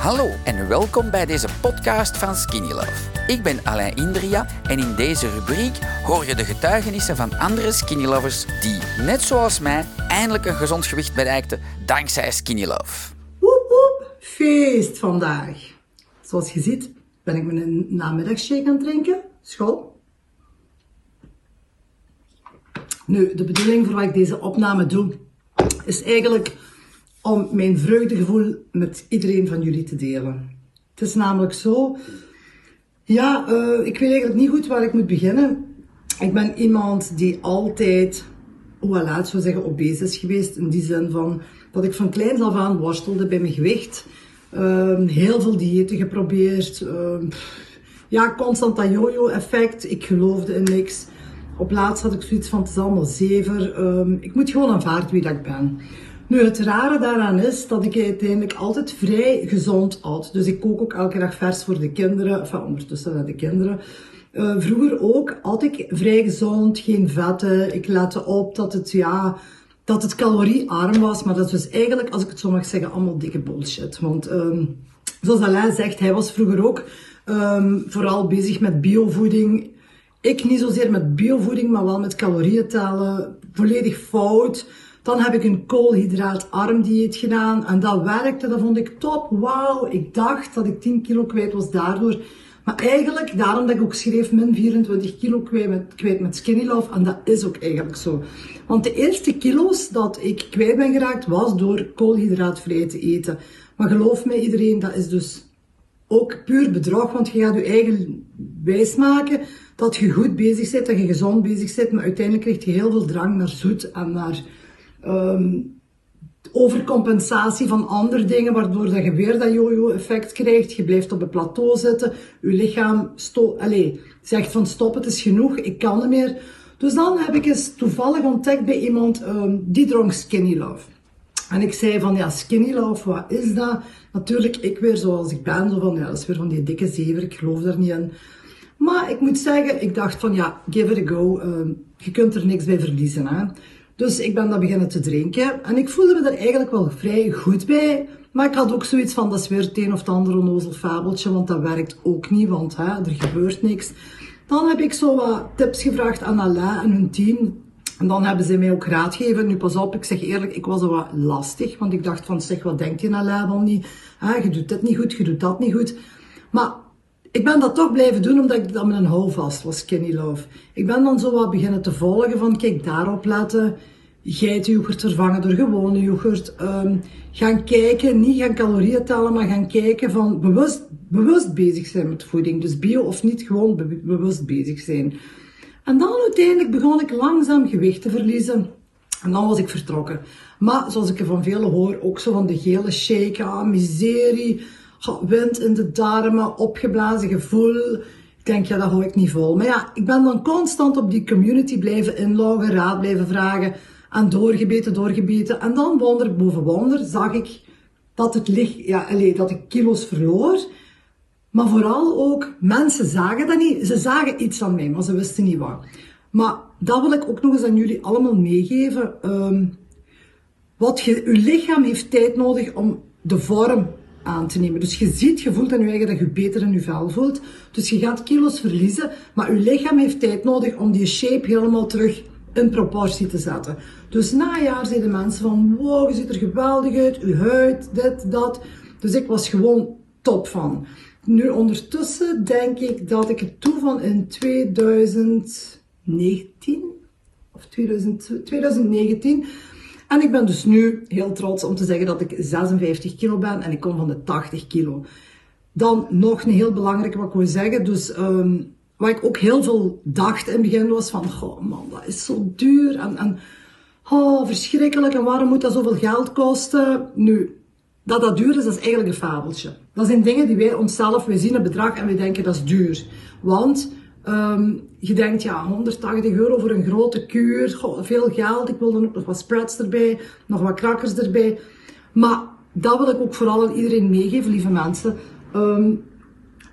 Hallo en welkom bij deze podcast van Skinny Love. Ik ben Alain Indria en in deze rubriek hoor je de getuigenissen van andere Skinny Lovers die, net zoals mij, eindelijk een gezond gewicht bereikten dankzij Skinny Love. Woep woep, feest vandaag. Zoals je ziet ben ik mijn namiddagshake aan het drinken. School. Nu, de bedoeling voor wat ik deze opname doe, is eigenlijk om mijn vreugdegevoel met iedereen van jullie te delen. Het is namelijk zo, ja, eh, ik weet eigenlijk niet goed waar ik moet beginnen. Ik ben iemand die altijd, hoe laat zou zeggen, obese is geweest. In die zin van dat ik van kleins af aan worstelde bij mijn gewicht. Ehm, heel veel diëten geprobeerd. Ehm, ja, constant dat yo-yo effect. Ik geloofde in niks. Op laatst had ik zoiets van, het is allemaal zever. Ehm, ik moet gewoon aanvaarden wie dat ik ben. Nu, het rare daaraan is dat ik uiteindelijk altijd vrij gezond at. Dus ik kook ook elke dag vers voor de kinderen. Enfin, ondertussen naar de kinderen. Uh, vroeger ook at ik vrij gezond, geen vetten. Ik lette op dat het, ja, dat het caloriearm was. Maar dat is dus eigenlijk, als ik het zo mag zeggen, allemaal dikke bullshit. Want um, zoals Alain zegt, hij was vroeger ook um, vooral bezig met biovoeding. Ik niet zozeer met biovoeding, maar wel met calorieën tellen. Volledig fout. Dan heb ik een koolhydraatarm dieet gedaan en dat werkte, dat vond ik top. Wauw, ik dacht dat ik 10 kilo kwijt was daardoor. Maar eigenlijk, daarom dat ik ook schreef min 24 kilo kwijt met, kwijt met Skinny Love. En dat is ook eigenlijk zo. Want de eerste kilo's dat ik kwijt ben geraakt, was door koolhydraatvrij te eten. Maar geloof mij iedereen, dat is dus ook puur bedrog. Want je gaat je eigen wijsmaken dat je goed bezig bent, dat je gezond bezig bent. Maar uiteindelijk krijg je heel veel drang naar zoet en naar um, overcompensatie van andere dingen, waardoor dat je weer dat yo-yo-effect krijgt. Je blijft op het plateau zitten. Je lichaam sto allez, zegt van stop, het is genoeg, ik kan niet meer. Dus dan heb ik eens toevallig ontdekt bij iemand um, die dronk Skinny Love. En ik zei van, ja, Skinny Love, wat is dat? Natuurlijk, ik weer zoals ik ben, zo van, ja, dat is weer van die dikke zever, ik geloof daar niet in. Maar ik moet zeggen, ik dacht van, ja, give it a go. Um, je kunt er niks bij verliezen, hè. Dus ik ben dat beginnen te drinken. En ik voelde me er eigenlijk wel vrij goed bij. Maar ik had ook zoiets van, dat is weer het een of het andere onnozel fabeltje, want dat werkt ook niet, want hè, er gebeurt niks. Dan heb ik zo wat tips gevraagd aan Alain en hun team. En dan hebben ze mij ook raad gegeven. Nu pas op, ik zeg eerlijk, ik was er wat lastig. Want ik dacht van, zeg, wat denkt je Alain dan niet? Hè, je doet dit niet goed, je doet dat niet goed. Maar ik ben dat toch blijven doen omdat ik dat met een houvast was, Skinny Love. Ik ben dan zo wat beginnen te volgen van, kijk, daarop letten. Geitenyoghurt vervangen door gewone yoghurt. Um, gaan kijken, niet gaan calorieën tellen, maar gaan kijken van bewust, bewust bezig zijn met voeding. Dus bio of niet, gewoon be bewust bezig zijn. En dan uiteindelijk begon ik langzaam gewicht te verliezen. En dan was ik vertrokken. Maar zoals ik er van velen hoor, ook zo van de gele shake, ah, miserie wind in de darmen, opgeblazen gevoel. Ik denk, ja, dat hou ik niet vol. Maar ja, ik ben dan constant op die community blijven inloggen, raad blijven vragen. En doorgebeten, doorgebeten. En dan, wonder boven wonder, zag ik dat het licht, ja, dat ik kilo's verloor. Maar vooral ook, mensen zagen dat niet. Ze zagen iets aan mij, maar ze wisten niet wat. Maar dat wil ik ook nog eens aan jullie allemaal meegeven. Um, wat je, uw lichaam heeft tijd nodig om de vorm aan te nemen. Dus je ziet, je voelt aan je eigen dat je beter in je vel voelt. Dus je gaat kilo's verliezen, maar je lichaam heeft tijd nodig om die shape helemaal terug in proportie te zetten. Dus na een jaar zeiden mensen van, wow, je ziet er geweldig uit, je huid, dit, dat. Dus ik was gewoon top van. Nu ondertussen denk ik dat ik het toe van in 2019 of 2000, 2019 en ik ben dus nu heel trots om te zeggen dat ik 56 kilo ben en ik kom van de 80 kilo. Dan nog een heel belangrijke wat ik wil zeggen. Dus um, wat ik ook heel veel dacht in het begin was van, oh man, dat is zo duur en, en oh, verschrikkelijk en waarom moet dat zoveel geld kosten? Nu, dat dat duur is, dat is eigenlijk een fabeltje. Dat zijn dingen die wij onszelf, wij zien een bedrag en we denken dat is duur. Want Um, je denkt, ja, 180 euro voor een grote kuur, goh, veel geld. Ik wil dan ook nog wat spreads erbij, nog wat krakkers erbij. Maar dat wil ik ook vooral aan iedereen meegeven, lieve mensen. Um,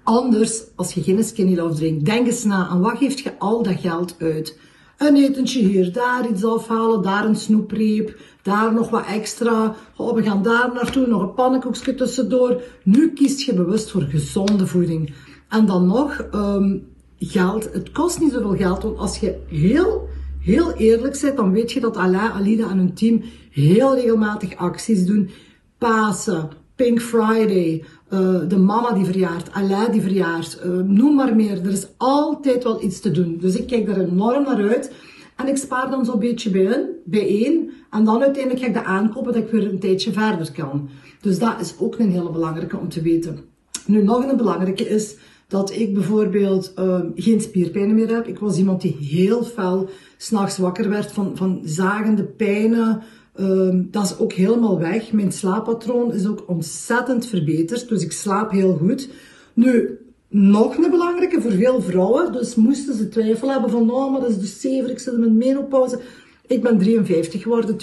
anders, als je geen skinny love drinkt, denk eens na aan wat geeft je al dat geld uit. Een etentje hier, daar iets afhalen, daar een snoepreep, daar nog wat extra. We gaan daar naartoe, nog een pannenkoekje tussendoor. Nu kiest je bewust voor gezonde voeding. En dan nog, um, geld. Het kost niet zoveel geld, want als je heel, heel eerlijk bent, dan weet je dat Alain, Alida en hun team heel regelmatig acties doen. Pasen, Pink Friday, uh, de mama die verjaart, Alain die verjaart, uh, noem maar meer. Er is altijd wel iets te doen. Dus ik kijk daar enorm naar uit. En ik spaar dan zo'n beetje bijeen, bijeen. En dan uiteindelijk ga ik dat aankopen dat ik weer een tijdje verder kan. Dus dat is ook een hele belangrijke om te weten. Nu, nog een belangrijke is dat ik bijvoorbeeld uh, geen spierpijnen meer heb. Ik was iemand die heel fel s'nachts wakker werd van, van zagende pijnen. Uh, dat is ook helemaal weg. Mijn slaappatroon is ook ontzettend verbeterd. Dus ik slaap heel goed. Nu, nog een belangrijke voor veel vrouwen. Dus moesten ze twijfel hebben van, nou, maar dat is dus zeven, ik zit mijn menopauze. Ik ben 53 geworden.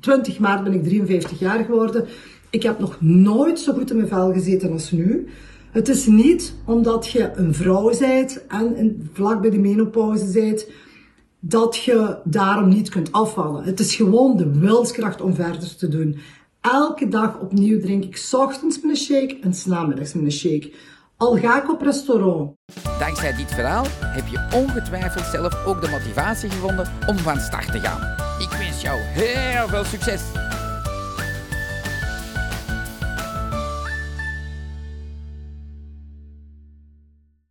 20 maart ben ik 53 jaar geworden. Ik heb nog nooit zo goed in mijn vel gezeten als nu. Het is niet omdat je een vrouw bent en vlak bij de menopauze bent, dat je daarom niet kunt afvallen. Het is gewoon de wilskracht om verder te doen. Elke dag opnieuw drink ik ochtends mijn shake en s'namiddags mijn shake. Al ga ik op restaurant. Dankzij dit verhaal heb je ongetwijfeld zelf ook de motivatie gevonden om van start te gaan. Ik wens jou heel veel succes!